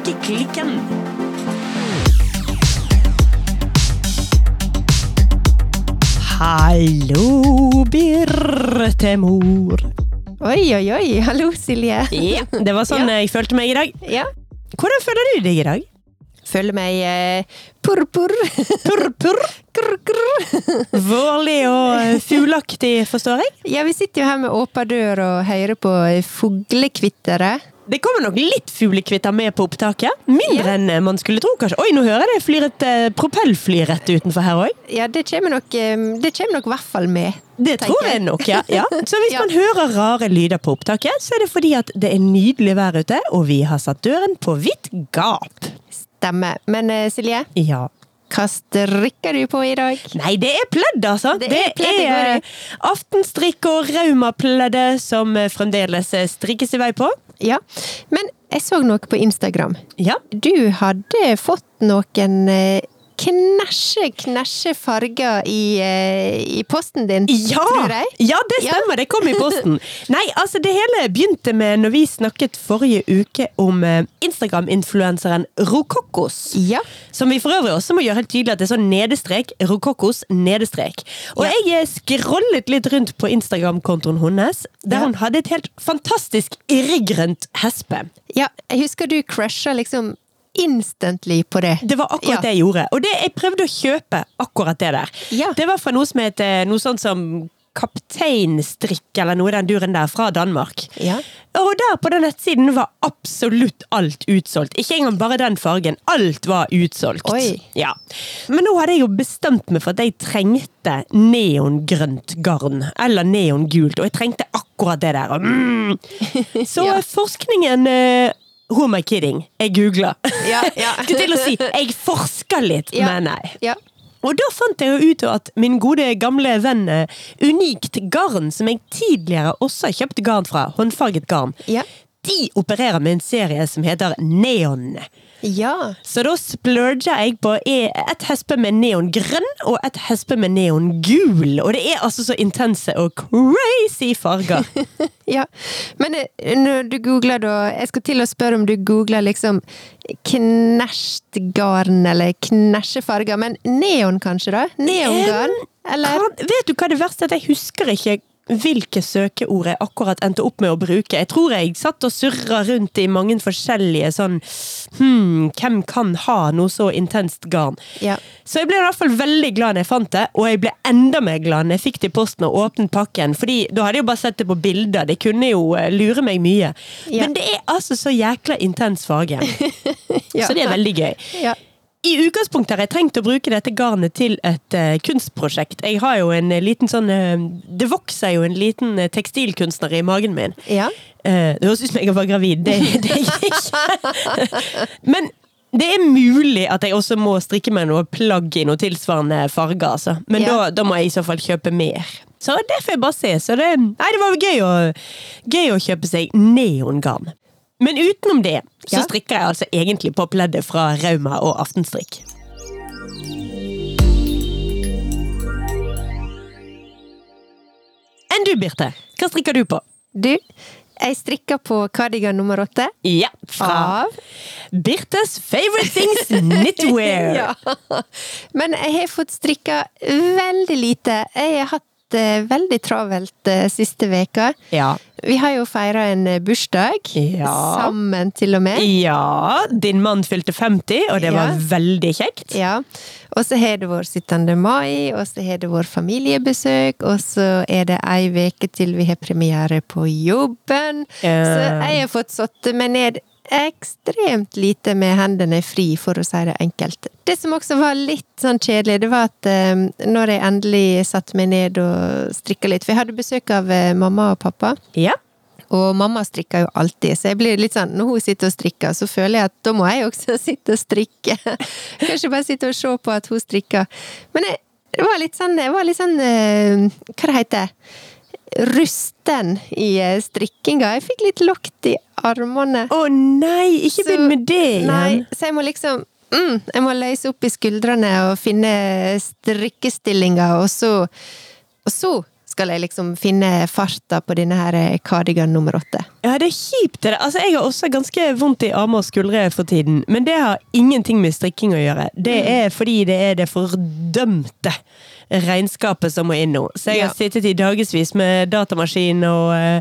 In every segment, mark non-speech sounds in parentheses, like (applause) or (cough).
Strikkeklikken. Hallo, Birtemor. Oi, oi, oi. Hallo, Silje. Ja, det var sånn jeg følte meg i dag. Ja. Hvordan føler du deg i dag? Føler meg eh, purr-purr. Purr-purr. Vårlig og fuglaktig, forstår jeg. Ja, vi sitter jo her med åpen dør og hører på fuglekvitteret. Det kommer nok litt fuglekvitter med på opptaket. Mindre enn man skulle tro, kanskje. Oi, nå hører jeg det flyr et eh, propellfly rett utenfor her òg. Ja, det kommer nok eh, i hvert fall med. Det tror jeg nok, ja. ja. (laughs) Så hvis Ja. man hører rare lyder på opptaket, så er det fordi at det er nydelig vær ute, og vi har satt døren på vidt gap. Stemmer. Men eh, Silje, Ja. hva strikker du på i dag? Nei, det er pledd, altså! Det er pledd det går i. eh, aftenstrikk og raumapleddet som eh, fremdeles eh, strikkes i vei på. Ja, men jeg så noe på Instagram. Ja. Du hadde fått noen eh, knæsje, knæsje farger i, eh, i posten din, Ja! tror jeg. ja, det Ja. stemmer! Det kom i posten. (laughs) Nei, altså det hele begynte med når vi snakket forrige uke om eh, Instagram-influenseren Rokokos. Ja. Som vi for øvrig også må gjøre helt tydelig at det er sånn nedestrek, Rokokos nedestrek. Og Ja. jeg eh, scrollet litt rundt på Instagram-kontoen hennes, der Ja. hun hadde et helt fantastisk irrgrønt hespe. Ja, jeg husker du crusha liksom instantly på det. Det var akkurat Ja. det jeg gjorde. Og det, jeg prøvde å kjøpe akkurat det der. Ja. Det var fra noe som het noe sånt som Kapteinstrikk, eller noe i den duren der, fra Danmark. Ja. Og der på den nettsiden var absolutt alt utsolgt. Ikke engang bare den fargen. Alt var utsolgt. Ja. Men nå hadde jeg jo bestemt meg for at jeg trengte neongrønt garn. Eller neongult. Og jeg trengte akkurat det der. Mm. (laughs) Så Ja. forskningen eh, Who am I kidding? Jeg googla. Ja, ja. (laughs) Skulle til å si jeg forska litt, Ja. men nei. Ja. Og da fant jeg jo ut at min gode gamle venn eh, Unikt Garn, som jeg tidligere også har kjøpt garn fra, håndfarget garn, Ja. de opererer med en serie som heter Neon. Ja. Så da splurger jeg på e- et hespe med neongrønn og et hespe med neongul. Og det er altså så intense og crazy farger. (laughs) Ja. Men eh, når du googler da Jeg skal til å spørre om du googler liksom knæsjt garn eller knæsjefarger, men neon kanskje, da? Neongarn? Eller? Vet du hva det verste er? Jeg husker ikke hvilke søkeord jeg akkurat endte opp med å bruke. Jeg tror jeg satt og surra rundt i mange forskjellige sånn Hm, hvem kan ha noe så intenst garn? Ja. Så jeg ble i hvert fall veldig glad når jeg fant det, og jeg ble enda mer glad når jeg fikk det i posten og åpnet pakken, fordi da hadde jeg jo bare sett det på bilder. Det kunne jo eh, lure meg mye. Ja. Men det er altså så jækla intens farge. (laughs) Ja. Så det er veldig gøy. Ja. I utgangspunktet har jeg tenkt å bruke dette garnet til et uh, kunstprosjekt. Jeg har jo en eh, liten sånn uh, Det vokser jo en liten uh, tekstilkunstner i magen min. Ja. Det høres ut som jeg var gravid. Det, det er jeg ikke. (laughs) Men det er mulig at jeg også må strikke meg noe plagg i noe tilsvarende farger. Altså. Men Ja. da, da må jeg i så fall kjøpe mer. Så det får jeg bare se. Så det, nei, det var gøy å, gøy å kjøpe seg neongarn. Men utenom det, så strikker jeg altså egentlig på pleddet fra Rauma og Aftenstrikk. Enn du, Birte? Hva strikker du på? Du, jeg strikker på kardigan nummer åtte. Ja, fra Av Birtes Favorite (laughs) Things Knitwear. Ja. Men jeg har fått strikka veldig lite. Jeg har hatt det veldig travelt eh, siste veka. Ja. Vi har jo feira en eh, bursdag. Ja. Sammen, til og med. Ja, din mann fylte 50, og det var veldig kjekt. Ja. Og så har det vår 17. mai, og så har det vår familiebesøk, og så er det ei uke til vi har premiere på jobben. Ja. Så jeg har fått satt meg ned ekstremt lite med hendene fri, for å si det enkelt. Det som også var litt sånn kjedelig, det var at eh, når jeg endelig satte meg ned og strikka litt For jeg hadde besøk av eh, mamma og pappa. Ja. Og mamma strikker jo alltid, så jeg blir litt sånn, når hun sitter og strikker, så føler jeg at da må jeg også (laughs) sitte og strikke. Kanskje bare sitte og se på at hun strikker. Men jeg, det var litt sånn, jeg var litt sånn eh, Hva det heter det? Rusten i strikkinga. Jeg fikk litt lukt i armene. Å nei, ikke begynn med det igjen. Nei, så jeg må liksom mm, Jeg må løse opp i skuldrene og finne strikkestillinga, og så Og så skal jeg liksom finne farta på denne her cardigan nummer åtte. Ja, det er kjipt. det. Altså, Jeg har også ganske vondt i armer og skuldre for tiden, men det har ingenting med strikking å gjøre. Det er fordi det er det fordømte regnskapet som må inn nå. Så jeg har Ja. sittet i dagevis med datamaskin og eh,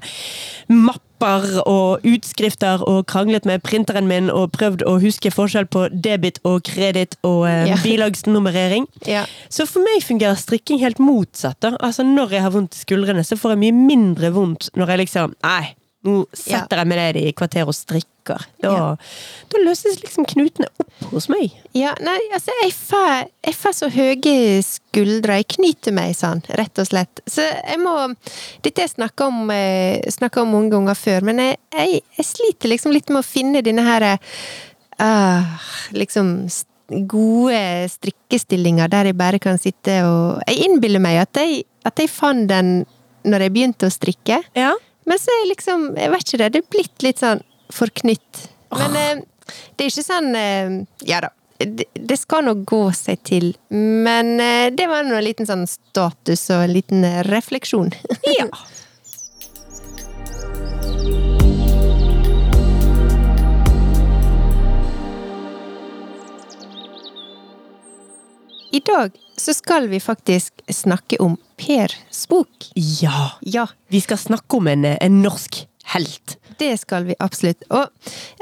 mapper og utskrifter og kranglet med printeren min og prøvd å huske forskjell på debit og kreditt og eh, Ja. bilagsnummerering. Ja. Så for meg fungerer strikking helt motsatt. da. Altså Når jeg har vondt i skuldrene, så får jeg mye mindre vondt når jeg liksom Nei, nå setter jeg meg ned i kvarter og strikker. Da, Ja. da løses liksom knutene opp hos meg. Ja, nei, altså, jeg får, jeg får så høye skuldre. Jeg knyter meg sånn, rett og slett. Så jeg må Dette har jeg snakka om, eh, om mange ganger før, men jeg, jeg, jeg sliter liksom litt med å finne denne her uh, Liksom gode strikkestillinger der jeg bare kan sitte og Jeg innbiller meg at jeg, at jeg fant den når jeg begynte å strikke. Ja. Men så er liksom, jeg vet ikke det, det er blitt litt sånn forknytt. Men eh, det er ikke sånn eh, Ja da, det, det skal nå gå seg til. Men eh, det var nå en liten sånn status og en liten refleksjon. (laughs) ja. I dag så skal vi faktisk snakke om Pers bok. Ja. Ja, Vi skal snakke om en, en norsk helt. det skal vi absolutt. Og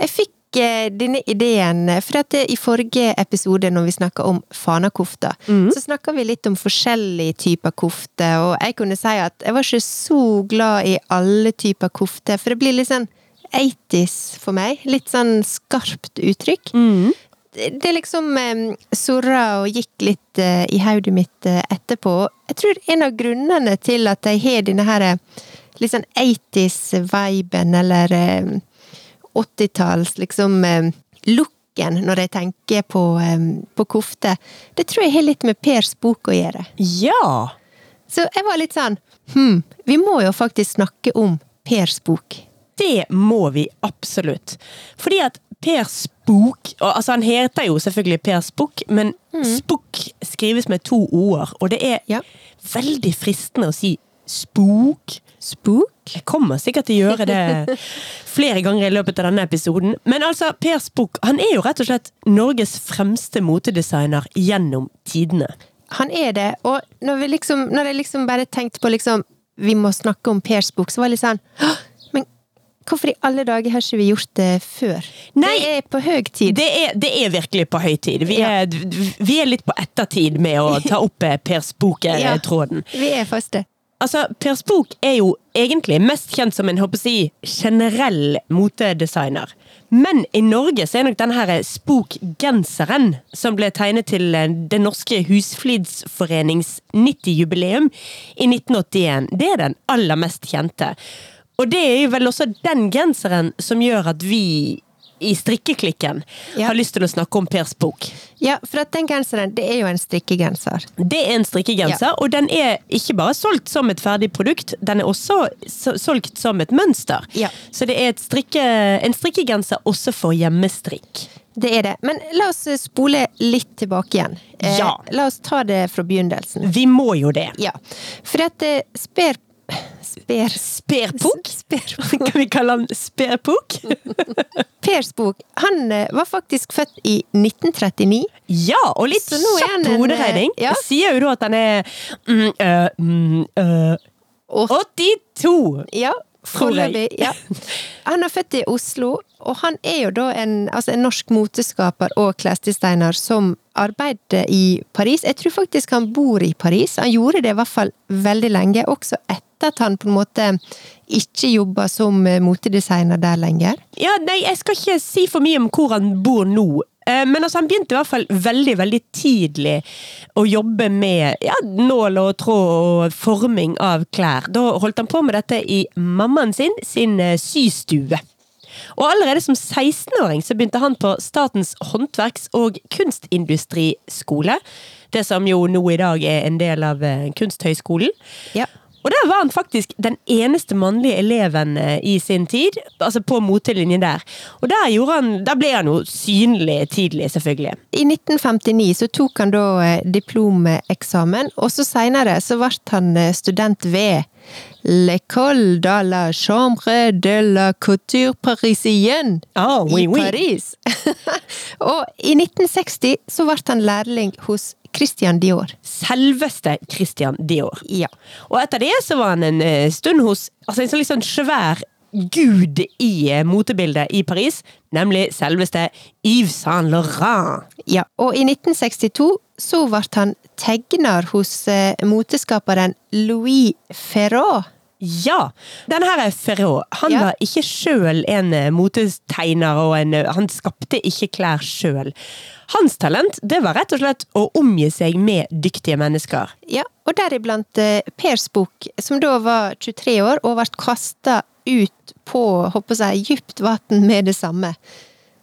jeg fikk eh, denne ideen for at i forrige episode når vi snakka om fanakofta, så snakka vi litt om forskjellige typer kofter, og jeg kunne si at jeg var ikke så glad i alle typer kofter, for det blir litt sånn 80s for meg. Litt sånn skarpt uttrykk. Det det liksom eh, surra og gikk litt eh, i hodet mitt eh, etterpå. Jeg tror en av grunnene til at jeg har denne her eh, litt sånn 80s-viben, eller eh, 80-talls liksom looken når jeg tenker på, på kofte, det tror jeg har litt med Pers bok å gjøre. Ja. Så jeg var litt sånn Hm, vi må jo faktisk snakke om Pers bok. Det må vi absolutt. Fordi at Per Spook og, Altså, han heter jo selvfølgelig Per Spook, men Spook skrives med to o-er, og det er Ja. veldig fristende å si spook. Spook? Jeg kommer sikkert til å gjøre det (laughs) flere ganger i løpet av denne episoden. Men altså, Per Spook han er jo rett og slett Norges fremste motedesigner gjennom tidene. Han er det, og når, vi liksom, når jeg liksom bare tenkte på liksom Vi må snakke om Per Spook, så var det litt sånn «Hå! Men hvorfor i alle dager har ikke vi gjort det før? Nei. Det er på høy tid. Det er, det er virkelig på høy tid. Vi Ja. vi er litt på ettertid med å ta opp Pers Per (laughs) Ja. Spook-tråden. Vi er fast det. Altså, Pers bok er jo egentlig mest kjent som en håper å si, generell motedesigner. Men i Norge så er nok denne her Spook-genseren, som ble tegnet til Den norske Husflidsforenings 90-jubileum i 1981, det er den aller mest kjente. Og det er jo vel også den genseren som gjør at vi i strikkeklikken Ja. har lyst til å snakke om Pers bok. Ja, for at den genseren, det er jo en strikkegenser. Det er en strikkegenser, og den er ikke bare solgt som et ferdig produkt, den er også solgt som et mønster. Ja. Så det er strikke, en strikkegenser også for hjemmestrikk. Det er det. Men la oss spole litt tilbake igjen. Eh, Ja. La oss ta det fra begynnelsen. Vi må jo det. Ja. For at eh, sper... Sper... Sperpok? Kan vi kalle han Sperpok? Pers (laughs) bok, han eh, var faktisk født i 1939. Ja, og litt kjapp hoderegning. eh, ja. Sier jo da at han er mm, øh, mm, Og 82! Ja. Foreløpig. Ja. (laughs) Han er født i Oslo, og han er jo da en, altså en norsk moteskaper og klesdesigner som arbeider i Paris. Jeg tror faktisk han bor i Paris. Han gjorde det i hvert fall veldig lenge, også etter at han på en måte ikke jobba som motedesigner der lenger. Ja, nei, jeg skal ikke si for mye om hvor han bor nå. Eh, Men altså, han begynte i hvert fall veldig veldig tidlig å jobbe med ja, nål og tråd og forming av klær. Da holdt han på med dette i mammaen sin, sin eh, systue. Og allerede som 16-åring så begynte han på Statens håndverks- og kunstindustriskole. Det som jo nå i dag er en del av eh, Kunsthøgskolen. Ja. Og der var han faktisk den eneste mannlige eleven eh, i sin tid, altså på motelinjen der. Og der, han, der ble han jo synlig tidlig, selvfølgelig. I 1959 så tok han da eh, diplomeksamen, og så seinere så ble han eh, student ved L'école de la chambre de la couture parisienne oh, oui, i oui. Paris. (laughs) og i 1960 så ble han lærling hos Christian Dior. Selveste Christian Dior. Ja. Og etter det så var han en eh, stund hos altså en sånn litt sånn svær gud i motebildet i Paris, nemlig selveste Yves Saint Laurent. ja. Og i 1962 så ble han tegner hos eh, moteskaperen Louis Ferraud. Ja! Denne her er Ferraud. Han Ja. var ikke sjøl en motetegner, og en, han skapte ikke klær sjøl. Hans talent det var rett og slett å omgi seg med dyktige mennesker. Ja, og deriblant eh, Pers bok, som da var 23 år og ble kasta ut på håper jeg, dypt vann med det samme.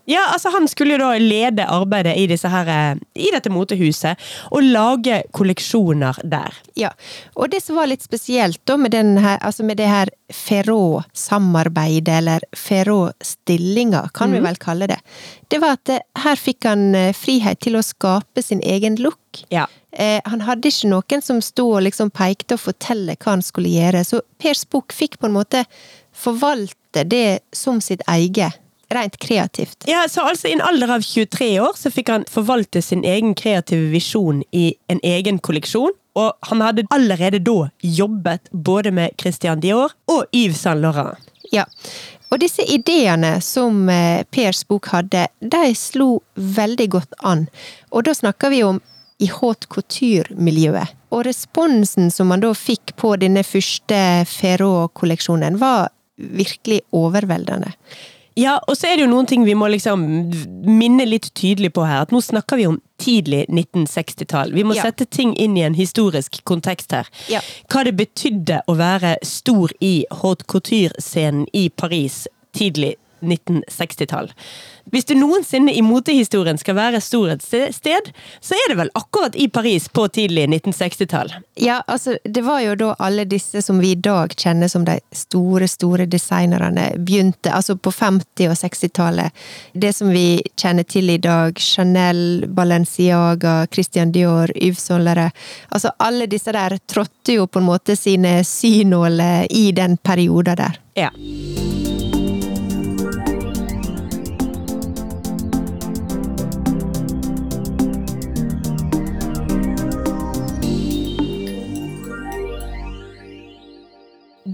Ja, altså Han skulle jo da lede arbeidet i, disse her, eh, i dette motehuset, og lage kolleksjoner der. Ja, og det som var litt spesielt da med, den her, altså med det her Ferrot-samarbeidet, eller Ferrot-stillinga, kan vi vel kalle det, det var at eh, her fikk han eh, frihet til å skape sin egen look. Ja. Eh, han hadde ikke noen som sto og liksom pekte og fortelle hva han skulle gjøre, så Pers bok fikk på en måte forvalte det som sitt eget, rent kreativt. Ja, så altså I en alder av 23 år så fikk han forvalte sin egen kreative visjon i en egen kolleksjon. Og han hadde allerede da jobbet både med Christian Dior og Yves Saint Laurent. Ja. Og disse ideene som eh, Pers bok hadde, de slo veldig godt an. Og da snakker vi om i haute couture-miljøet. Og responsen som man da fikk på denne første Ferrot-kolleksjonen, var virkelig overveldende. Ja, og så er det jo noen ting vi må liksom minne litt tydelig på her. At nå snakker vi om tidlig 1960-tall. Vi må Ja. sette ting inn i en historisk kontekst her. Ja. Hva det betydde å være stor i haute couture-scenen i Paris tidlig 1960-tall. Hvis du noensinne i motehistorien skal være storhetssted, så er det vel akkurat i Paris på tidlig 1960-tall. Ja, altså, det var jo da alle disse som vi i dag kjenner som de store, store designerne, begynte altså på 50- og 60-tallet. Det som vi kjenner til i dag, Chanel, Balenciaga, Christian Dior, Yves Saint Laurent. Altså, alle disse der trådte jo på en måte sine synåler i den perioden der. Ja.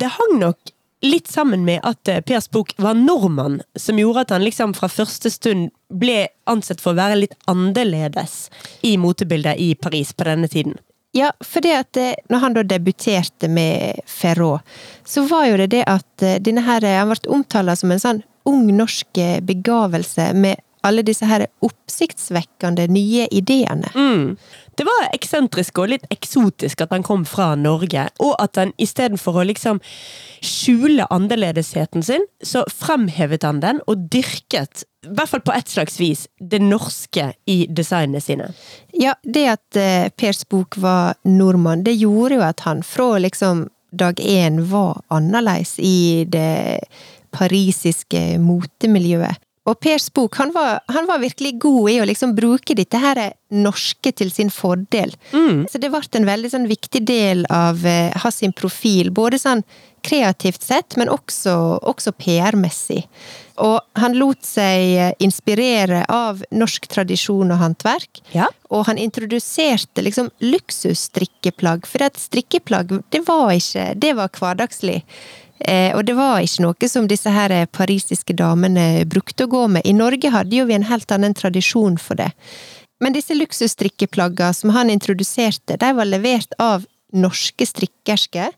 Det hang nok litt sammen med at eh, Pers bok var nordmann, som gjorde at han liksom fra første stund ble ansett for å være litt annerledes i motebildet i Paris på denne tiden. Ja, for det at eh, når han da debuterte med Ferrot, så var jo det det at eh, denne her, han ble omtalt som en sånn ung norsk begavelse med alle disse her oppsiktsvekkende nye ideene. Mm. Det var eksentrisk og litt eksotisk at han kom fra Norge, og at han istedenfor å liksom skjule annerledesheten sin, så fremhevet han den og dyrket, i hvert fall på et slags vis, det norske i designene sine. Ja, det at eh, Pers bok var nordmann, det gjorde jo at han fra liksom dag én var annerledes i det parisiske motemiljøet. Og Pers bok, han var, han var virkelig god i å liksom bruke dette her norske til sin fordel. Så det ble en veldig sånn viktig del av eh, hans sin profil, både sånn kreativt sett, men også, også PR-messig. Og han lot seg eh, inspirere av norsk tradisjon og håndverk. Ja. Og han introduserte liksom luksusstrikkeplagg, for at strikkeplagg, det var ikke Det var hverdagslig. Eh, og det var ikke noe som disse her parisiske damene brukte å gå med. I Norge hadde jo vi en helt annen tradisjon for det. Men disse luksusstrikkeplagga som han introduserte, de var levert av norske strikkersker.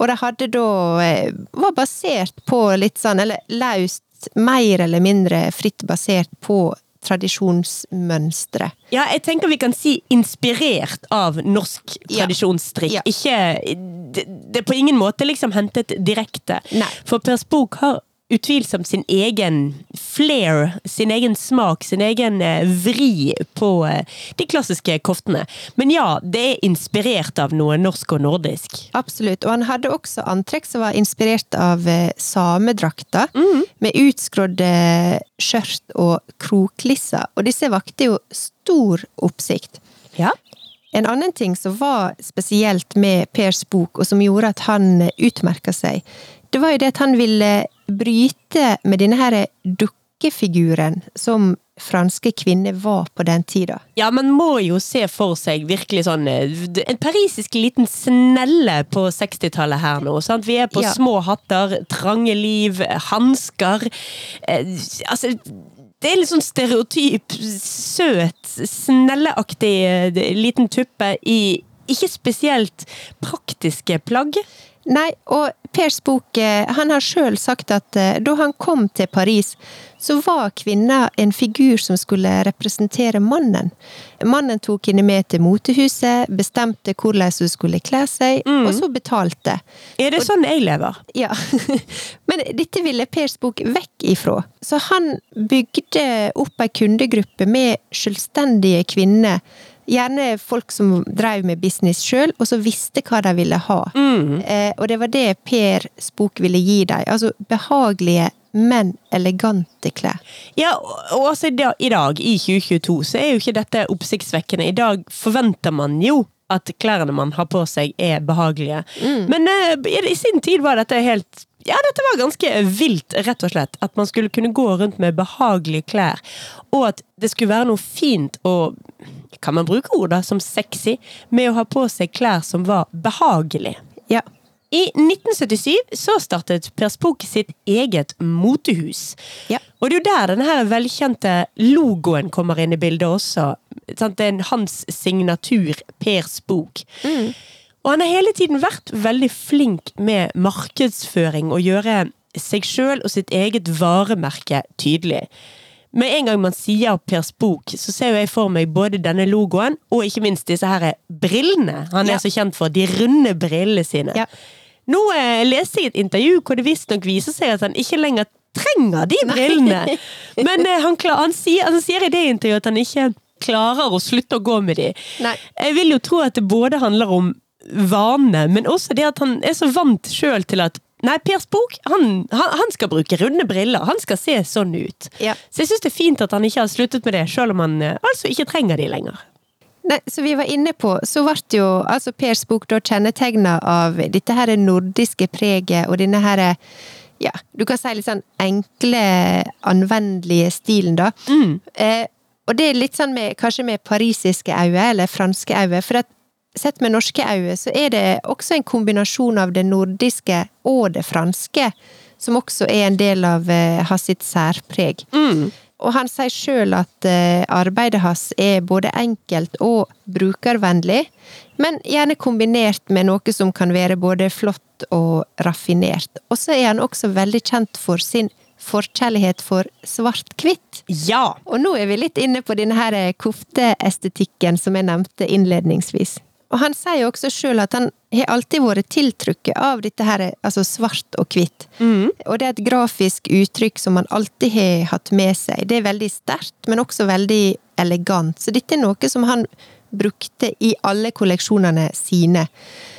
Og de hadde da eh, var basert på litt sånn, eller laust, mer eller mindre fritt basert på tradisjonsmønstre. Ja, jeg tenker vi kan si inspirert av norsk Ja. tradisjonsstrikk. Ja. Ikke det, det er på ingen måte liksom hentet direkte. Nei. For Pers bok har utvilsomt sin egen flair, sin egen smak, sin egen eh, vri på eh, de klassiske koftene. Men ja, det er inspirert av noe norsk og nordisk. Absolutt. Og han hadde også antrekk som var inspirert av eh, samedrakter, med utskrådde skjørt og kroklisser. Og disse vakte jo stor oppsikt. Ja. En annen ting som var spesielt med Pers bok, og som gjorde at han utmerka seg, det var jo det at han ville bryte med denne her dukkefiguren som franske kvinner var på den tida. Ja, man må jo se for seg virkelig sånn eh, En parisisk liten snelle på 60-tallet her nå. sant? Vi er på Ja. små hatter, trange liv, hansker. Eh, altså det er litt sånn stereotyp, søt, snelleaktig eh, liten tuppe i ikke spesielt praktiske plagg. Nei, og Pers bok eh, Han har sjøl sagt at eh, da han kom til Paris, så var kvinna en figur som skulle representere mannen. Mannen tok henne med til motehuset, bestemte hvordan hun skulle kle seg, og så betalte. Er det sånn jeg lever? Ja. (laughs) Men dette ville Pers bok vekk ifra. Så han bygde opp ei kundegruppe med selvstendige kvinner. Gjerne folk som drev med business sjøl, og som visste hva de ville ha. Eh, og det var det Pers bok ville gi dem. Altså behagelige, men elegante klær. Ja, og og altså i dag, i 2022, så er jo ikke dette oppsiktsvekkende. I dag forventer man jo at klærne man har på seg er behagelige. Men eh, i, i sin tid var dette helt ja, dette var ganske vilt, rett og slett. At man skulle kunne gå rundt med behagelige klær. Og at det skulle være noe fint og Kan man bruke ord da, som sexy? Med å ha på seg klær som var behagelige. Ja. I 1977 så startet Per Spook sitt eget motehus. Ja. Og det er jo der denne her velkjente logoen kommer inn i bildet også. Sant? Det er hans signatur, Per Spook. Og han har hele tiden vært veldig flink med markedsføring og gjøre seg sjøl og sitt eget varemerke tydelig. Med en gang man sier Pers bok, så ser jo jeg for meg både denne logoen og ikke minst disse her brillene han er Ja. så kjent for. De runde brillene sine. Ja. Nå eh, leste jeg et intervju hvor det visstnok viser seg at han ikke lenger trenger de brillene. (laughs) Men eh, han, klar, han, sier, han sier i det intervjuet at han ikke klarer å slutte å gå med de. Nei. Jeg vil jo tro at det både handler om vane, men også det at han er så vant sjøl til at Nei, Pers bok, han, han, han skal bruke runde briller. Han skal se sånn ut. Ja. Så jeg syns det er fint at han ikke har sluttet med det, sjøl om han eh, altså ikke trenger de lenger. Nei, så vi var inne på, så ble jo altså Pers bok da kjennetegna av dette her nordiske preget og denne her ja, du kan si litt sånn enkle, anvendelige stilen, da. Eh, og det er litt sånn med, kanskje med parisiske øyne, eller franske øyne, for at sett med norske øyne, så er det også en kombinasjon av det nordiske og det franske, som også er en del av eh, hans sitt særpreg. Og han sier sjøl at eh, arbeidet hans er både enkelt og brukervennlig, men gjerne kombinert med noe som kan være både flott og raffinert. Og så er han også veldig kjent for sin forkjærlighet for svart-hvitt. Ja! Og nå er vi litt inne på denne her kofteestetikken som jeg nevnte innledningsvis. Og han sier jo også sjøl at han har alltid vært tiltrukket av dette her, altså svart og hvitt. Og det er et grafisk uttrykk som han alltid har hatt med seg. Det er veldig sterkt, men også veldig elegant. Så dette er noe som han brukte i alle kolleksjonene sine.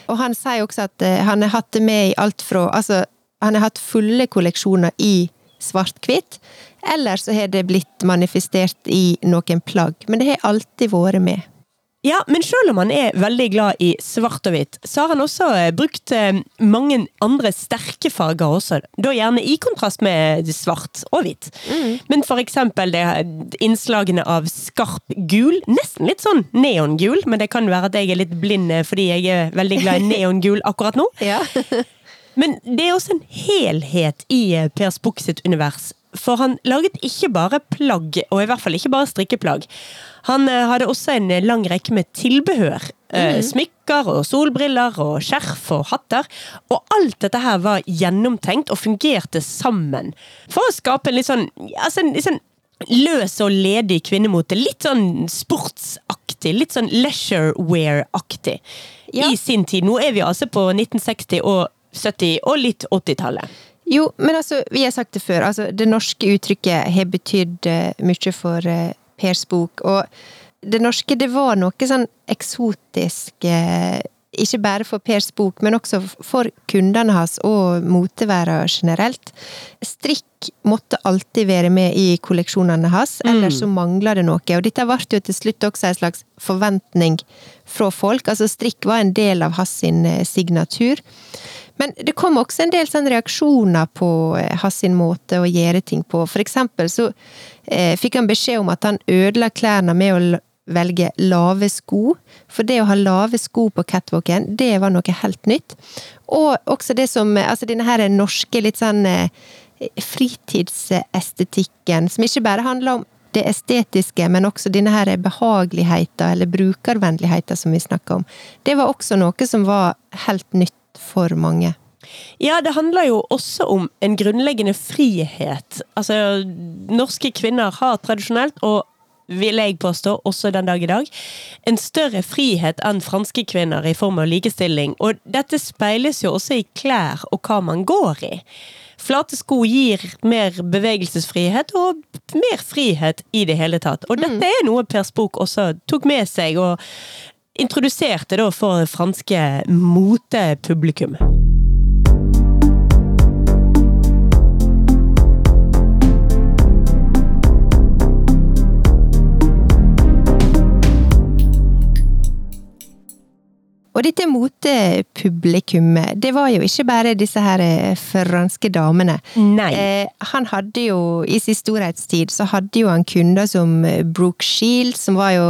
Og han sier også at eh, han har hatt det med i alt fra Altså, han har hatt fulle kolleksjoner i svart-hvitt, eller så har det blitt manifestert i noen plagg. Men det har alltid vært med. Ja, men selv om han er veldig glad i svart og hvitt, så har han også eh, brukt eh, mange andre sterke farger også. Da gjerne i kontrast med svart og hvitt. Men for eksempel det innslagene av skarp gul, nesten litt sånn neongul, men det kan være at jeg er litt blind eh, fordi jeg er veldig glad i (laughs) neongul akkurat nå. Ja. (laughs) Men det er også en helhet i Pers Per Spock sitt univers. For han laget ikke bare plagg, og i hvert fall ikke bare strikkeplagg. Han eh, hadde også en lang rekke med tilbehør. Eh, Smykker og solbriller og skjerf og hatter. Og alt dette her var gjennomtenkt og fungerte sammen. For å skape en litt sånn, altså en litt sånn løs og ledig kvinnemote. Litt sånn sportsaktig. Litt sånn leisurewear-aktig. Ja. I sin tid. Nå er vi altså på 1960- og 70- og litt 80-tallet. Jo, men altså, vi har sagt det før. Altså, det norske uttrykket har betydd uh, mye for uh, Pers bok. Og det norske, det var noe sånn eksotisk uh, ikke bare for Pers bok, men også for kundene hans og moteværa generelt. Strikk måtte alltid være med i kolleksjonene hans, ellers mm. så mangla det noe. Og dette ble jo til slutt også en slags forventning fra folk. Altså strikk var en del av hans eh, signatur. Men det kom også en del sånn reaksjoner på eh, hans måte å gjøre ting på. For eksempel så eh, fikk han beskjed om at han ødela klærne med å velge lave sko. For det å ha lave sko på catwalken, det var noe helt nytt. Og også det som Altså denne her norske litt sånn eh, fritidsestetikken, som ikke bare handler om det estetiske, men også denne her behageligheten, eller brukervennligheten som vi snakker om. Det var også noe som var helt nytt for mange. Ja, det handler jo også om en grunnleggende frihet. Altså, norske kvinner har tradisjonelt, og vil jeg påstå, også den dag i dag, en større frihet enn franske kvinner i form av likestilling. Og dette speiles jo også i klær og hva man går i. Flate sko gir mer bevegelsesfrihet og mer frihet i det hele tatt. Og dette er noe Per Spook også tok med seg og introduserte da for franske motepublikum. Og dette motepublikummet, det var jo ikke bare disse her eh, franske damene. Nei. Eh, han hadde jo, i sin storhetstid, så hadde jo han kunder som eh, Brooke Shield, som var jo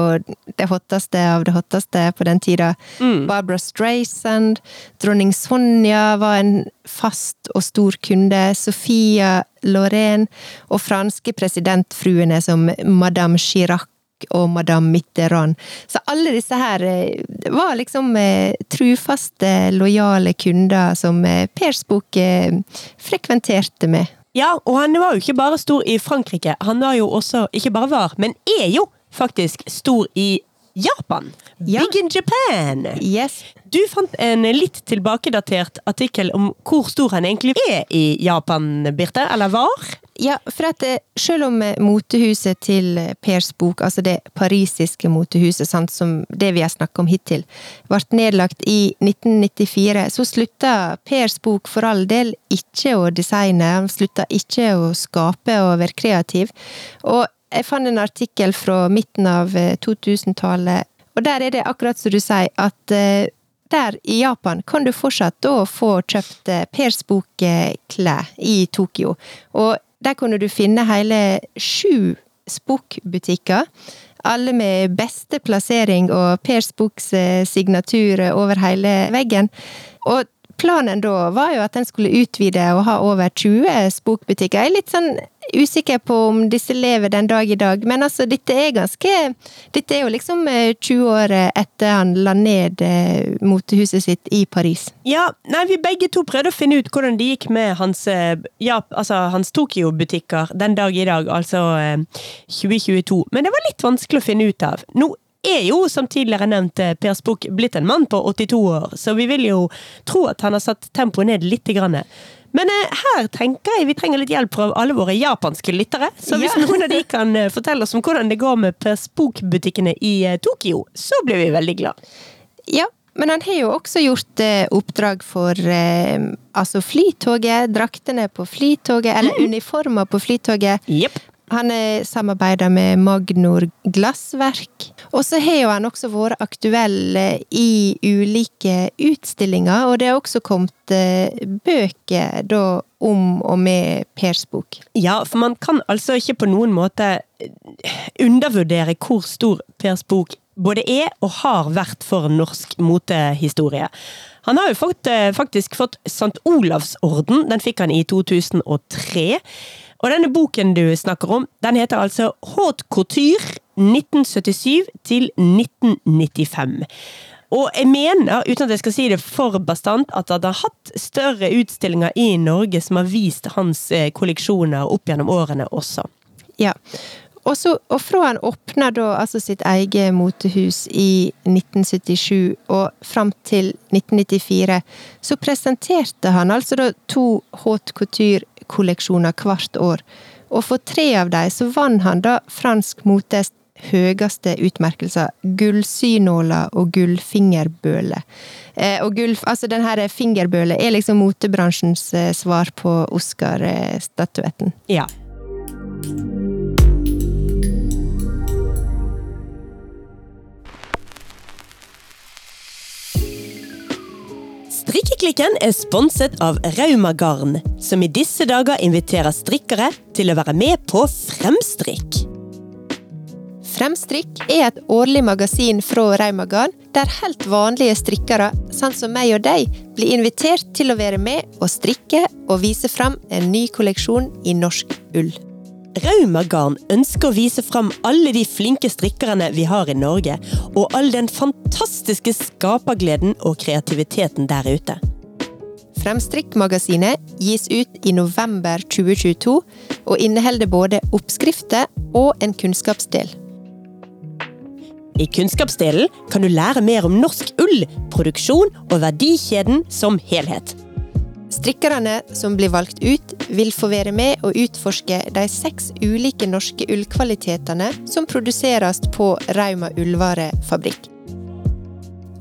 det hotteste av det hotteste på den tida. Mm. Barbara Streisand. Dronning Sonja var en fast og stor kunde. Sofia Loren. Og franske presidentfruene som Madame Chirac og Madame Mitterrand. Så alle disse her eh, var liksom eh, trufaste, lojale kunder som eh, Pers bok frekventerte med. Ja, og han var jo ikke bare stor i Frankrike, han var jo også, ikke bare var, men er jo faktisk stor i Japan. Ja. Big in Japan! Yes. Du fant en litt tilbakedatert artikkel om hvor stor han egentlig er i Japan, Birte? Eller var? Ja, for at eh, selv om eh, motehuset til eh, Pers bok, altså det parisiske motehuset, sant, som det vi har snakket om hittil, ble nedlagt i 1994, så slutta Pers bok for all del ikke å designe, han slutta ikke å skape og være kreativ. Og jeg fant en artikkel fra midten av 2000-tallet, eh, og der er det akkurat som du sier, at der i Japan kan du fortsatt da få kjøpt Pers Bok-klær i Tokyo. Og der kunne du finne hele sju Spook-butikker. Alle med beste plassering og Per Spooks signatur over hele veggen. Og planen da var jo at den skulle utvide og ha over 20 spokbutikker. Jeg er litt sånn usikker på om disse lever den dag i dag, men altså, dette er ganske Dette er jo liksom 20 eh, år etter han la ned eh, motehuset sitt i Paris. Ja, nei, vi begge to prøvde å finne ut hvordan det gikk med hans, eh, ja, altså, hans Tokyo-butikker den dag i dag, altså 2022, men det var litt vanskelig å finne ut av. Nå er jo, som tidligere nevnt, eh, Per Spook blitt en mann på 82 år, så vi vil jo tro at han har satt tempoet ned litt. Grann. Men eh, her tenker jeg vi trenger litt hjelp fra alle våre japanske lyttere. Så hvis ja. noen av de kan eh, fortelle oss om hvordan det går med Per Spook-butikkene i Tokyo, så blir vi veldig glad. Ja, men han har jo også gjort eh, oppdrag for eh, altså Flytoget, draktene på Flytoget, eller mm. uniformer på Flytoget. Yep. Han samarbeider med Magnor Glassverk. Og så har jo han også vært aktuell i ulike utstillinger, og det har også kommet eh, bøker da om og med Pers bok. Ja, for man kan altså ikke på noen måte undervurdere hvor stor Pers bok både er og har vært for norsk motehistorie. Han har jo fått, eh, faktisk fått St. Olavsorden, den fikk han i 2003. Og denne boken du snakker om, den heter altså Haute Couture 1977 til 1995. Og jeg mener, uten at jeg skal si det for bastant, at han har hatt større utstillinger i Norge som har vist hans eh, kolleksjoner opp gjennom årene også. Ja, og, så, og fra han åpna da altså sitt eget motehus i 1977 og fram til 1994, så presenterte han altså da to haute couture-kolleksjoner hvert år. Og for tre av dem så vant han da fransk motes høyeste utmerkelser, gullsynåler og gullfingerbøle. Eh, og gull, altså den her fingerbøle er liksom motebransjens eh, svar på Oscar-statuetten. Ja. Strikkeklikken er sponset av Rauma Garn, som i disse dager inviterer strikkere til å være med på Fremstrikk. Fremstrikk er et årlig magasin fra Rauma Garn, der helt vanlige strikkere, sånn som meg og deg, blir invitert til å være med og strikke og vise fram en ny kolleksjon i norsk ull. Rauma Garn ønsker å vise fram alle de flinke strikkerne vi har i Norge, og all den fantastiske skapergleden og kreativiteten der ute. Fremstrikkmagasinet gis ut i november 2022, og inneholder både oppskrifter og en kunnskapsdel. I kunnskapsdelen kan du lære mer om norsk ull, produksjon og verdikjeden som helhet. Strikkerne som blir valgt ut, vil få være med og utforske de seks ulike norske ullkvalitetene som produseres på Rauma ullvarefabrikk.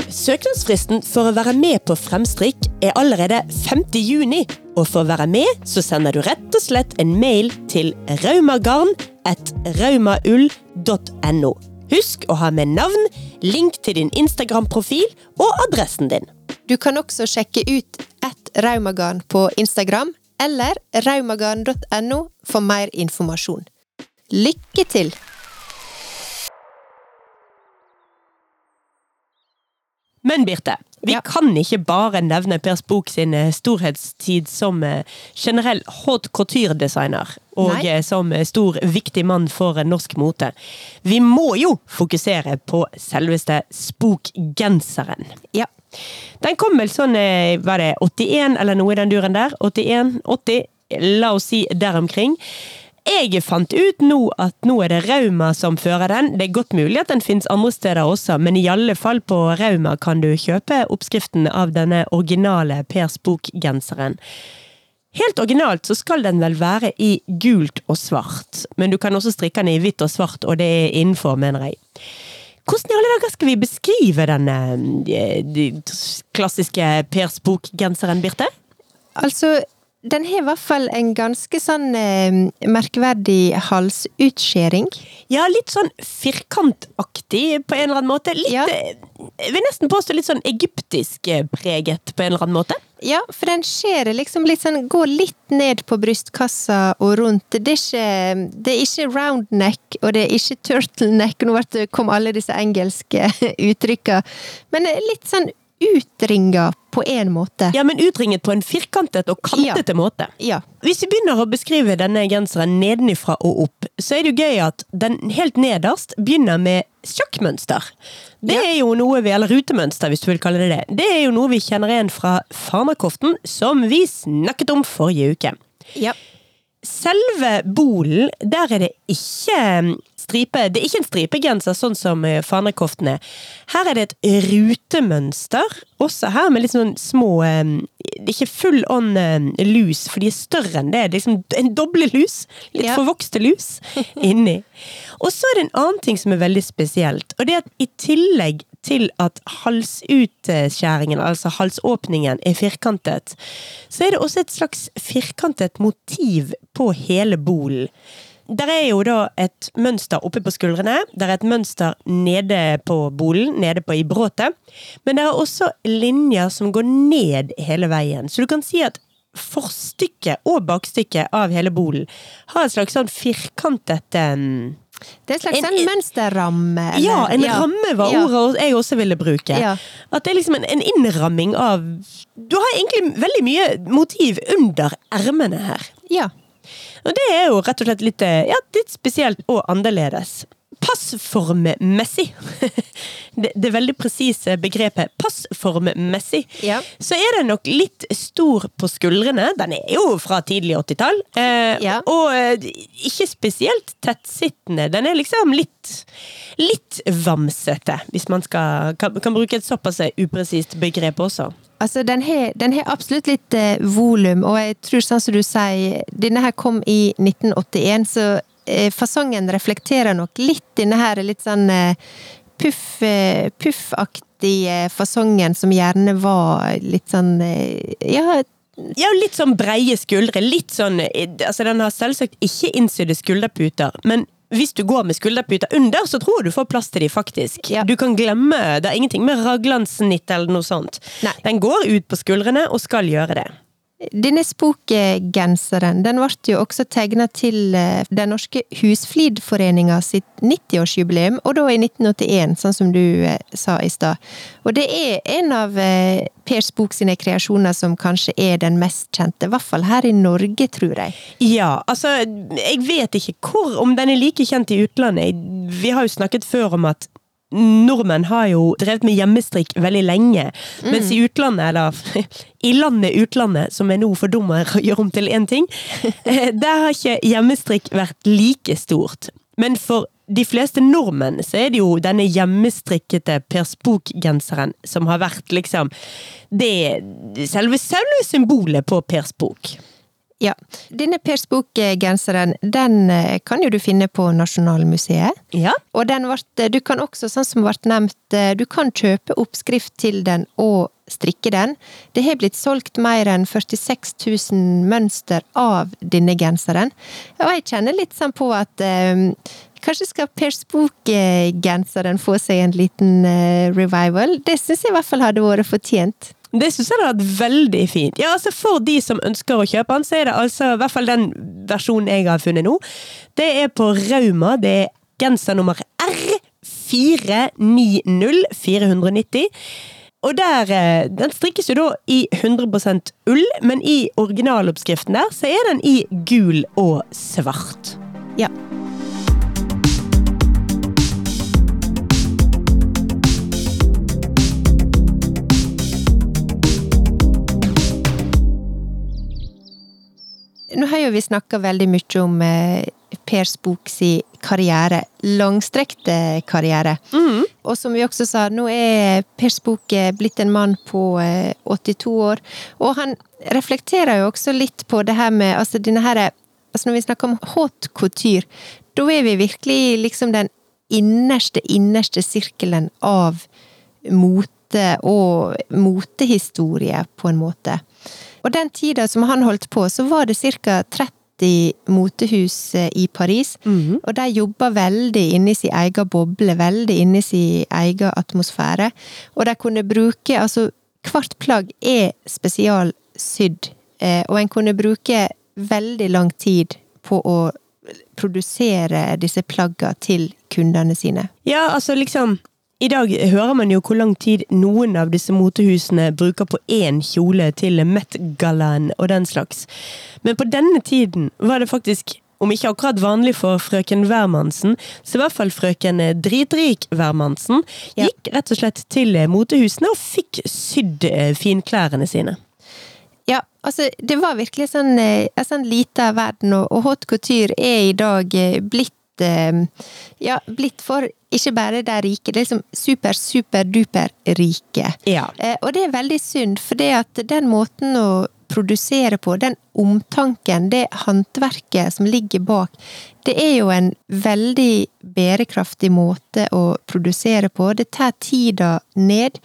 Søknadsfristen for å være med på Fremstrikk er allerede 5. juni, og for å være med så sender du rett og slett en mail til raumaull.no. Husk å ha med navn, link til din Instagram-profil og adressen din. Du kan også sjekke ut ett raumagarn på Instagram eller raumagarn.no for mer informasjon. Lykke til! Men Birte, vi Ja. kan ikke bare nevne Per Spook sin eh, storhetstid som eh, generell haute couture-designer, og Nei. eh, som stor, viktig mann for norsk mote. Vi må jo fokusere på selveste Spook-genseren. Ja. Den kom vel sånn, var det 81 eller noe i den duren der? 81, 80, la oss si der omkring. Jeg fant ut nå at nå er det Rauma som fører den. Det er godt mulig at den finnes andre steder også, men i alle fall på Rauma kan du kjøpe oppskriften av denne originale Pers Bok-genseren. Helt originalt så skal den vel være i gult og svart, men du kan også strikke den i hvitt og svart, og det er innenfor, mener jeg. Hvordan i alle dager skal vi beskrive denne de, de klassiske Pers Bok-genseren, Birte? Altså, den har i hvert fall en ganske sånn eh, merkverdig halsutskjæring. Ja, litt sånn firkantaktig på en eller annen måte. Litt, Ja. eh, Jeg vil nesten påstå litt sånn egyptisk eh, preget på en eller annen måte. Ja, for den skjer liksom litt sånn Går litt ned på brystkassa og rundt. Det er ikke, det er ikke round neck, og det er ikke turtleneck. Nå kom alle disse engelske (laughs) uttrykka. Men er litt sånn utringa på én måte. Ja, men utringet på en firkantet og kantete måte. Ja. Hvis vi begynner å beskrive denne genseren nedenifra og opp, så er det jo gøy at den helt nederst begynner med sjakkmønster. Det Ja. er jo noe vi, eller rutemønster hvis du vil kalle det det. Det er jo noe vi kjenner igjen fra Farmakoften, som vi snakket om forrige uke. ja. Selve bolen, der er det ikke stripe Det er ikke en stripegenser, sånn som fanekoften er. Her er det et rutemønster, også her med litt sånn små eh, Det er ikke full on eh, lus, for de er større enn det. Det er liksom en doble lus. Litt Ja. forvokste lus (laughs) inni. Og så er det en annen ting som er veldig spesielt, og det er at i tillegg til at halsutskjæringen, altså halsåpningen, er firkantet, så er det også et slags firkantet motiv på hele bolen. Der er jo da et mønster oppe på skuldrene, der er et mønster nede på bolen, nede på i bråtet, men det er også linjer som går ned hele veien. Så du kan si at forstykket og bakstykket av hele bolen har et slags sånn firkantet Det er en slags En- slags mønsterramme. eller- ja, en ramme var Ja. ordet jeg også ville bruke. Ja. At det er liksom en, en innramming av Du har egentlig veldig mye motiv under ermene her. Ja. Og det er jo rett og slett litt, eh, ja, litt spesielt og annerledes. Passformmessig (laughs) det, det veldig presise begrepet passformmessig, Ja. så er den nok litt stor på skuldrene. Den er jo fra tidlig 80-tall. Eh, Ja. Og eh, ikke spesielt tettsittende. Den er liksom litt, litt vamsete, hvis man skal, kan, kan bruke et såpass upresist begrep også. Altså, den har, absolutt litt eh, volum, og jeg tror, sånn som du sier, denne her kom i 1981, så eh, fasongen reflekterer nok litt denne her litt sånn eh, puff, eh, puffaktige fasongen som gjerne var litt sånn eh, Ja, Ja, litt sånn breie skuldre. Litt sånn Altså, den har selvsagt ikke innsydde skulderputer, men hvis du går med skulderputer under, så tror jeg du får plass til de, faktisk. Ja. Du kan glemme Det er ingenting med raglandssnitt eller noe sånt. Nei. Den går ut på skuldrene, og skal gjøre det. Denne spokgenseren den ble jo også tegna til eh, Den norske Husflidforeninga sitt 90-årsjubileum, og da i 1981, sånn som du eh, sa i stad. Og det er en av eh, Per Spok sine kreasjoner som kanskje er den mest kjente, i hvert fall her i Norge, tror jeg. Ja, altså Jeg vet ikke hvor, om den er like kjent i utlandet. Vi har jo snakket før om at nordmenn har jo drevet med hjemmestrikk veldig lenge. Mens i utlandet, eller (laughs) i landet utlandet, som er nå for dumme å (laughs) gjøre om til én ting, (laughs) eh, der har ikke hjemmestrikk vært like stort. Men for de fleste nordmenn så er det jo denne hjemmestrikkete Per Spook-genseren som har vært liksom det selve, selve symbolet på Per Spook. Ja. Denne Per Spook-genseren, den eh, kan jo du finne på Nasjonalmuseet. Ja. Og den ble, du kan også, sånn som ble nevnt, eh, du kan kjøpe oppskrift til den og strikke den. Det har blitt solgt mer enn 46 000 mønster av denne genseren. Og jeg kjenner litt sånn på at um, kanskje skal Per Spook-genseren få seg en liten uh, revival. Det syns jeg i hvert fall hadde vært fortjent. Det syns jeg hadde vært veldig fint. Ja, altså For de som ønsker å kjøpe den, så er det altså i hvert fall den versjonen jeg har funnet nå. Det er på Rauma. Det er genser nummer R490490. Og der, eh, Den strikkes jo da i 100% ull, men i originaloppskriften der så er den i gul og svart. Ja. Nå har jo vi snakka veldig mye om Pers bok si karriere. Langstrekte karriere. Og som vi også sa, nå er Pers Spook eh, blitt en mann på eh, 82 år. Og han reflekterer jo også litt på det her med altså denne her, altså Når vi snakker om haute couture, da er vi virkelig liksom den innerste, innerste sirkelen av mote og motehistorie, på en måte. Og den tida som han holdt på, så var det ca. 30 motehus eh, i Paris. Og de jobba veldig inni sin egen boble, veldig inni sin egen atmosfære. Og de kunne bruke Altså, hvert plagg er spesialsydd, eh, og en kunne bruke veldig lang tid på å produsere disse plagga til kundene sine. Ja, altså liksom I dag hører man jo hvor lang tid noen av disse motehusene bruker på én kjole til Met-gallaen og den slags. Men på denne tiden var det faktisk om ikke akkurat vanlig for frøken Wermansen, så i hvert fall frøken Dritrik Wermansen gikk rett og slett til motehusene og fikk sydd eh, finklærne sine. Ja, altså, det var virkelig sånn, eh, en sånn lita verden, og, haute couture er i dag eh, blitt Ja, blitt for ikke bare de rike, det er liksom super, super, duper rike. Ja. Eh, og det er veldig synd, for det at den måten å produsere på, den omtanken, det håndverket som ligger bak, det er jo en veldig bærekraftig måte å produsere på. Det tar tida ned.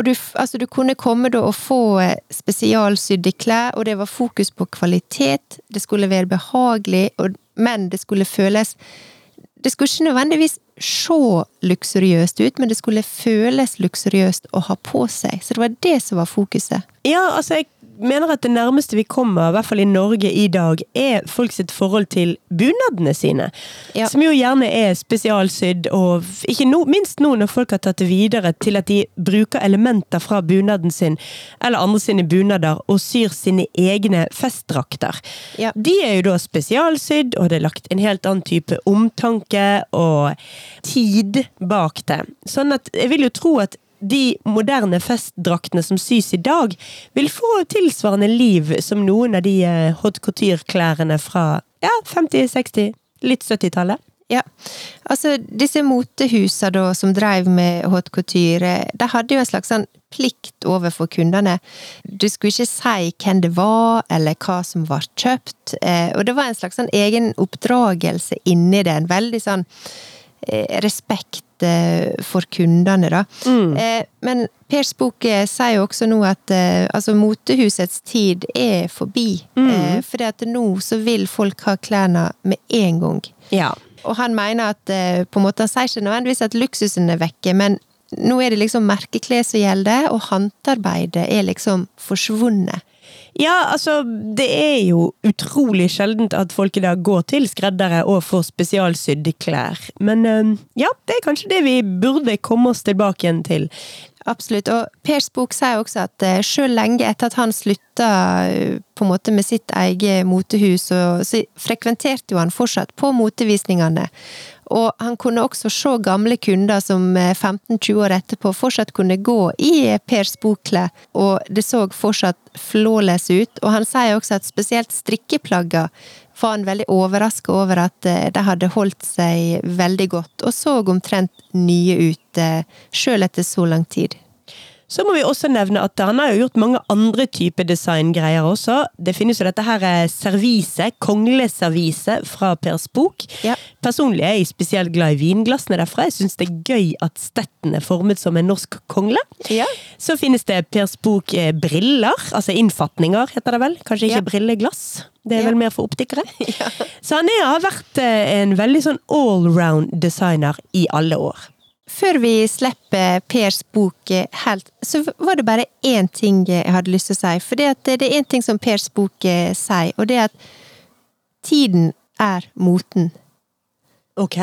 Og du, altså du kunne komme da og få eh, spesialsydde klær, og det var fokus på kvalitet, det skulle være behagelig, og, men det skulle føles Det skulle ikke nødvendigvis se luksuriøst ut, men det skulle føles luksuriøst å ha på seg. Så det var det som var fokuset. Ja, altså, jeg mener at det nærmeste vi kommer, i hvert fall i Norge i dag, er folks forhold til bunadene sine. Ja. Som jo gjerne er spesialsydd, og ikke no, minst nå når folk har tatt det videre til at de bruker elementer fra bunaden sin, eller andre sine bunader, og syr sine egne festdrakter. Ja. De er jo da spesialsydd, og det er lagt en helt annen type omtanke og tid bak det. Sånn at jeg vil jo tro at de moderne festdraktene som sys i dag, vil få tilsvarende liv som noen av de eh, haute couture-klærne fra ja, 50-, 60-, litt 70-tallet. Ja, altså disse motehusene da som drev med haute couture, de hadde jo en slags sånn plikt overfor kundene. Du skulle ikke si hvem det var, eller hva som var kjøpt, eh, og det var en slags sånn egen oppdragelse inni det, en veldig sånn respekt eh, for kundene, da. Mm. Men Pers bok eh, sier jo også nå at eh, altså, motehusets tid er forbi. Mm. For at nå så vil folk ha klærne med en gang. Ja. Og han mener at eh, på en måte, han sier ikke nødvendigvis at luksusen er vekke, men nå er det liksom merkeklær som gjelder, og håndarbeidet er liksom forsvunnet. Ja, altså, det er jo utrolig sjeldent at folk i dag går til skreddere og får spesialsydde klær. Men eh, ja, det er kanskje det vi burde komme oss tilbake igjen til. Absolutt. Og Pers bok sier også at sjøl selv lenge etter at han slutta eh, på en måte med sitt eget motehus, så frekventerte jo han fortsatt på motevisningene. Og han kunne også se gamle kunder som eh, 15-20 år etterpå fortsatt kunne gå i eh, Pers bokklær, og det så fortsatt flawless ut. Og han sier også at spesielt strikkeplagga var han veldig overraska over at eh, de hadde holdt seg veldig godt, og så omtrent nye ut, eh, sjøl etter så lang tid. Så må vi også nevne at han har jo gjort mange andre typer designgreier også. Det finnes jo dette her eh, serviset, kongleserviset fra Pers bok. Ja. Personlig er jeg spesielt glad i vinglassene derfra. Jeg syns det er gøy at stetten er formet som en norsk kongle. Ja. Så finnes det Pers bok eh, briller, altså innfatninger heter det vel. Kanskje ikke Ja. brilleglass. Det er vel mer for optikere. (laughs) Så han er, har vært eh, en veldig sånn allround designer i alle år. Før vi slipper Pers bok eh, helt, så var det bare én ting jeg hadde lyst til å si. For det, det er én ting som Pers bok eh, sier, og det er at tiden er moten. Ok.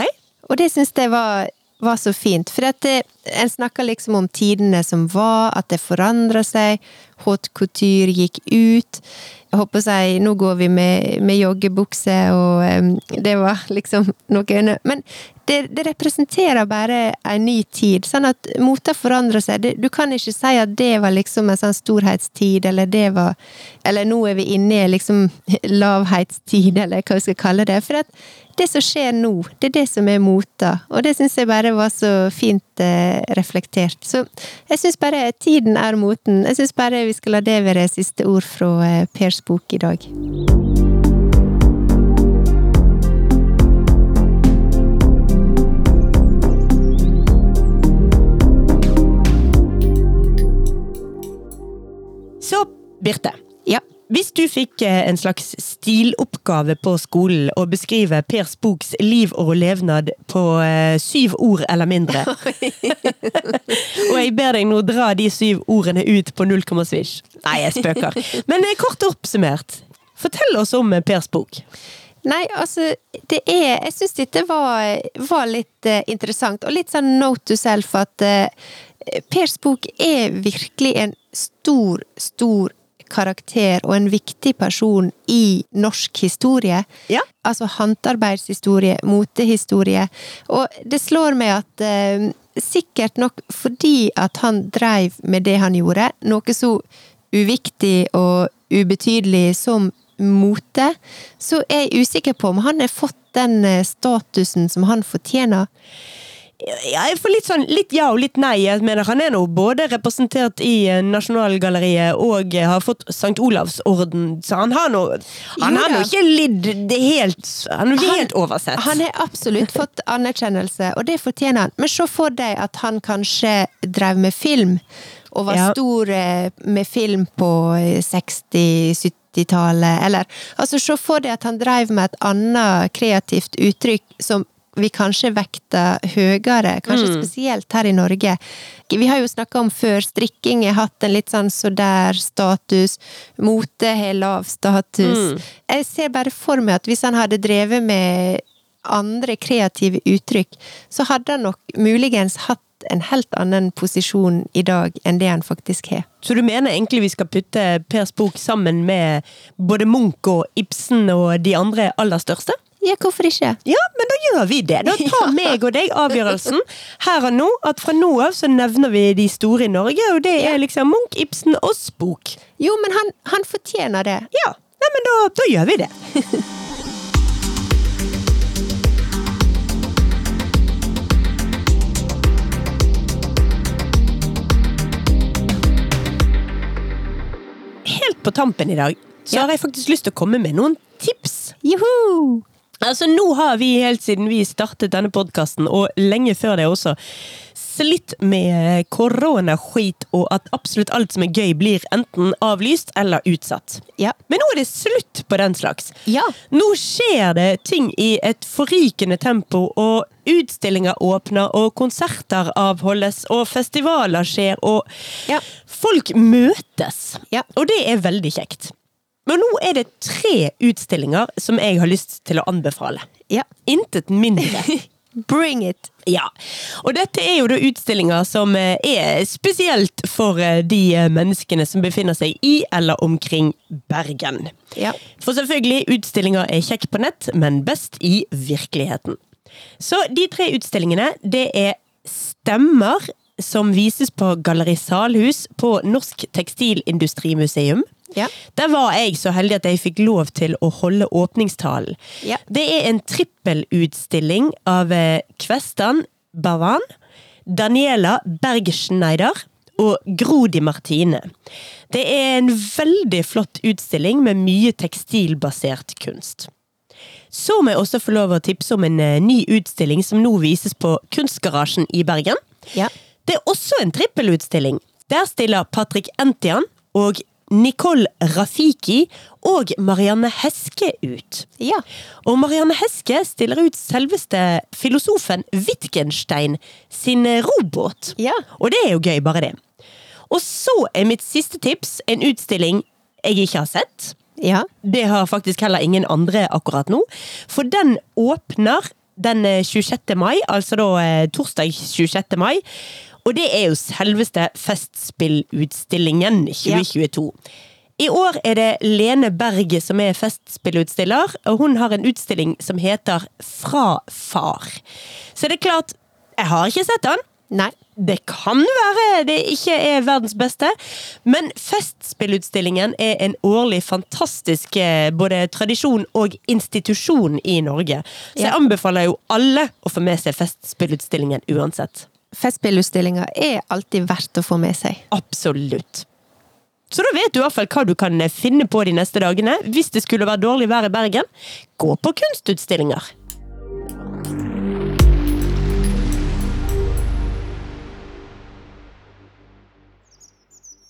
Og det syns jeg var, var så fint. For at det, en snakker liksom om tidene som var, at det forandrer seg. Haute couture gikk ut. Jeg håper å si, nå går vi med, med joggebukse, og um, det var liksom noe Men det, det representerer bare en ny tid. Sånn at moter forandrer seg. Det, du kan ikke si at det var liksom en sånn storhetstid, eller det var Eller nå er vi inne i liksom (laughs) lavhetstid, eller hva vi skal kalle det. For at det som skjer nå, det er det som er mota. Og det syns jeg bare var så fint eh, reflektert. Så jeg syns bare tiden er moten. Jeg syns bare vi skal la det være siste ord fra eh, Pers bok i dag. Så, Birte. Hvis du fikk eh, en slags stiloppgave på skolen å beskrive Pers boks liv og levnad på eh, syv ord eller mindre (laughs) (laughs) Og jeg ber deg nå dra de syv ordene ut på null komma svisj. Nei, jeg spøker. (laughs) Men eh, kort oppsummert, fortell oss om Per bok. Nei, altså, det er Jeg syns dette var, var litt uh, interessant, og litt sånn note to self at uh, Pers bok er virkelig en stor, stor karakter og en viktig person i norsk historie. Ja. Altså håndarbeidshistorie, motehistorie. Og det slår meg at eh, sikkert nok fordi at han dreiv med det han gjorde, noe så uviktig og ubetydelig som mote, så er jeg usikker på om han har fått den eh, statusen som han fortjener. Ja, jeg får litt sånn litt ja og litt nei. Jeg mener, han er nå både representert i eh, Nasjonalgalleriet og eh, har fått St. Olavs orden, så han har nå Han Jo har nå ikke lidd det helt Han er Han- helt oversett. Han har absolutt fått anerkjennelse, og det fortjener han. Men se for deg at han kanskje drev med film, og var Ja. stor eh, med film på eh, 60-70-tallet, eller Altså, se for deg at han drev med et annet kreativt uttrykk som vi kanskje vekter høyere, kanskje spesielt her i Norge. Vi har jo snakka om før, strikking har hatt en litt sånn så der-status, mote har lav status. Jeg ser bare for meg at hvis han hadde drevet med andre kreative uttrykk, så hadde han nok muligens hatt en helt annen posisjon i dag enn det han faktisk har. Så du mener egentlig vi skal putte Pers bok sammen med både Munch og Ibsen og de andre aller største? Ja, hvorfor ikke? Ja, men da gjør vi det. Da tar (laughs) meg og deg avgjørelsen her og nå, at fra nå av så nevner vi de store i Norge, og det er liksom Munch, Ibsen og Spook. Jo, men han, han fortjener det. Ja, Nei, men da, da gjør vi det. (laughs) Helt på tampen i dag så har jeg faktisk lyst til å komme med noen tips. Juhu! Altså, nå har vi helt siden vi startet denne podkasten, og lenge før det også, slitt med koronaskit og at absolutt alt som er gøy, blir enten avlyst eller utsatt. Ja. Men nå er det slutt på den slags. Ja. Nå skjer det ting i et forrykende tempo, og utstillinger åpner, og konserter avholdes, og festivaler skjer, og Ja. folk møtes. Ja. Og det er veldig kjekt. Men nå er det tre utstillinger som jeg har lyst til å anbefale. Ja. Intet mindre. (laughs) Bring it! Ja, og dette er jo da utstillinger som eh, er spesielt for eh, de eh, menneskene som befinner seg i eller omkring Bergen. Ja. For selvfølgelig, utstillinger er kjekk på nett, men best i virkeligheten. Så de tre utstillingene, det er Stemmer, som vises på Galleri Salhus på Norsk Tekstilindustrimuseum. Ja. Der var jeg så heldig at jeg fikk lov til å holde åpningstalen. Ja. Det er en trippelutstilling av eh, Kvestan Bavan, Daniela Bergschneider og Grodi Martine. Det er en veldig flott utstilling med mye tekstilbasert kunst. Så må jeg også få lov å tipse om en eh, ny utstilling som nå vises på Kunstgarasjen i Bergen. Ja. Det er også en trippelutstilling. Der stiller Patrick Entian og Nicole Rafiki og Marianne Heske ut. Ja. Og Marianne Heske stiller ut selveste filosofen Wittgenstein sin robåt. Ja. Og det er jo gøy, bare det. Og så er mitt siste tips en utstilling jeg ikke har sett. Ja. Det har faktisk heller ingen andre akkurat nå. For den åpner den eh, 26. mai, altså da eh, torsdag 26. mai. Og det er jo selveste Festspillutstillingen 2022. I år er det Lene Berge som er festspillutstiller, og hun har en utstilling som heter Fra far. Så det er klart, jeg har ikke sett den. Nei. Det kan være det ikke er verdens beste, men Festspillutstillingen er en årlig fantastisk eh, både tradisjon og institusjon i Norge. Så jeg anbefaler jo alle å få med seg Festspillutstillingen uansett. Festspillutstillinger er alltid verdt å få med seg. Absolutt. Så da vet du i hvert fall hva du kan finne på de neste dagene. Hvis det skulle være dårlig vær i Bergen, gå på kunstutstillinger.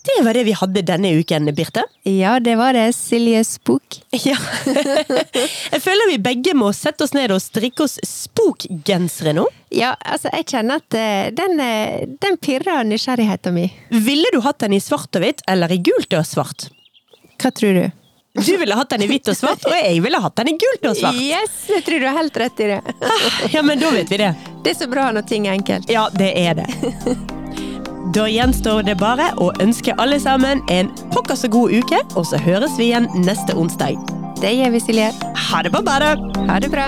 Det var det vi hadde denne uken, Birte. Ja, det var det. Silje Spook. Ja. (laughs) Jeg føler vi begge må sette oss ned og strikke oss spookgensere nå. Ja, altså, jeg kjenner at eh, den, eh, den pirrer nysgjerrigheten min. Ville du hatt den i svart og hvitt, eller i gult og svart? Hva tror du? Du ville hatt den i hvitt og svart, og jeg ville hatt den i gult og svart. Yes! Jeg tror du har helt rett i det. Ja, men da vet vi det. Det er så bra når ting er enkelt. Ja, det er det. (laughs) Da gjenstår det bare å ønske alle sammen en pokker så god uke, og så høres vi igjen neste onsdag. Det gjør vi, Silje. Ha det på badet! Ha det bra.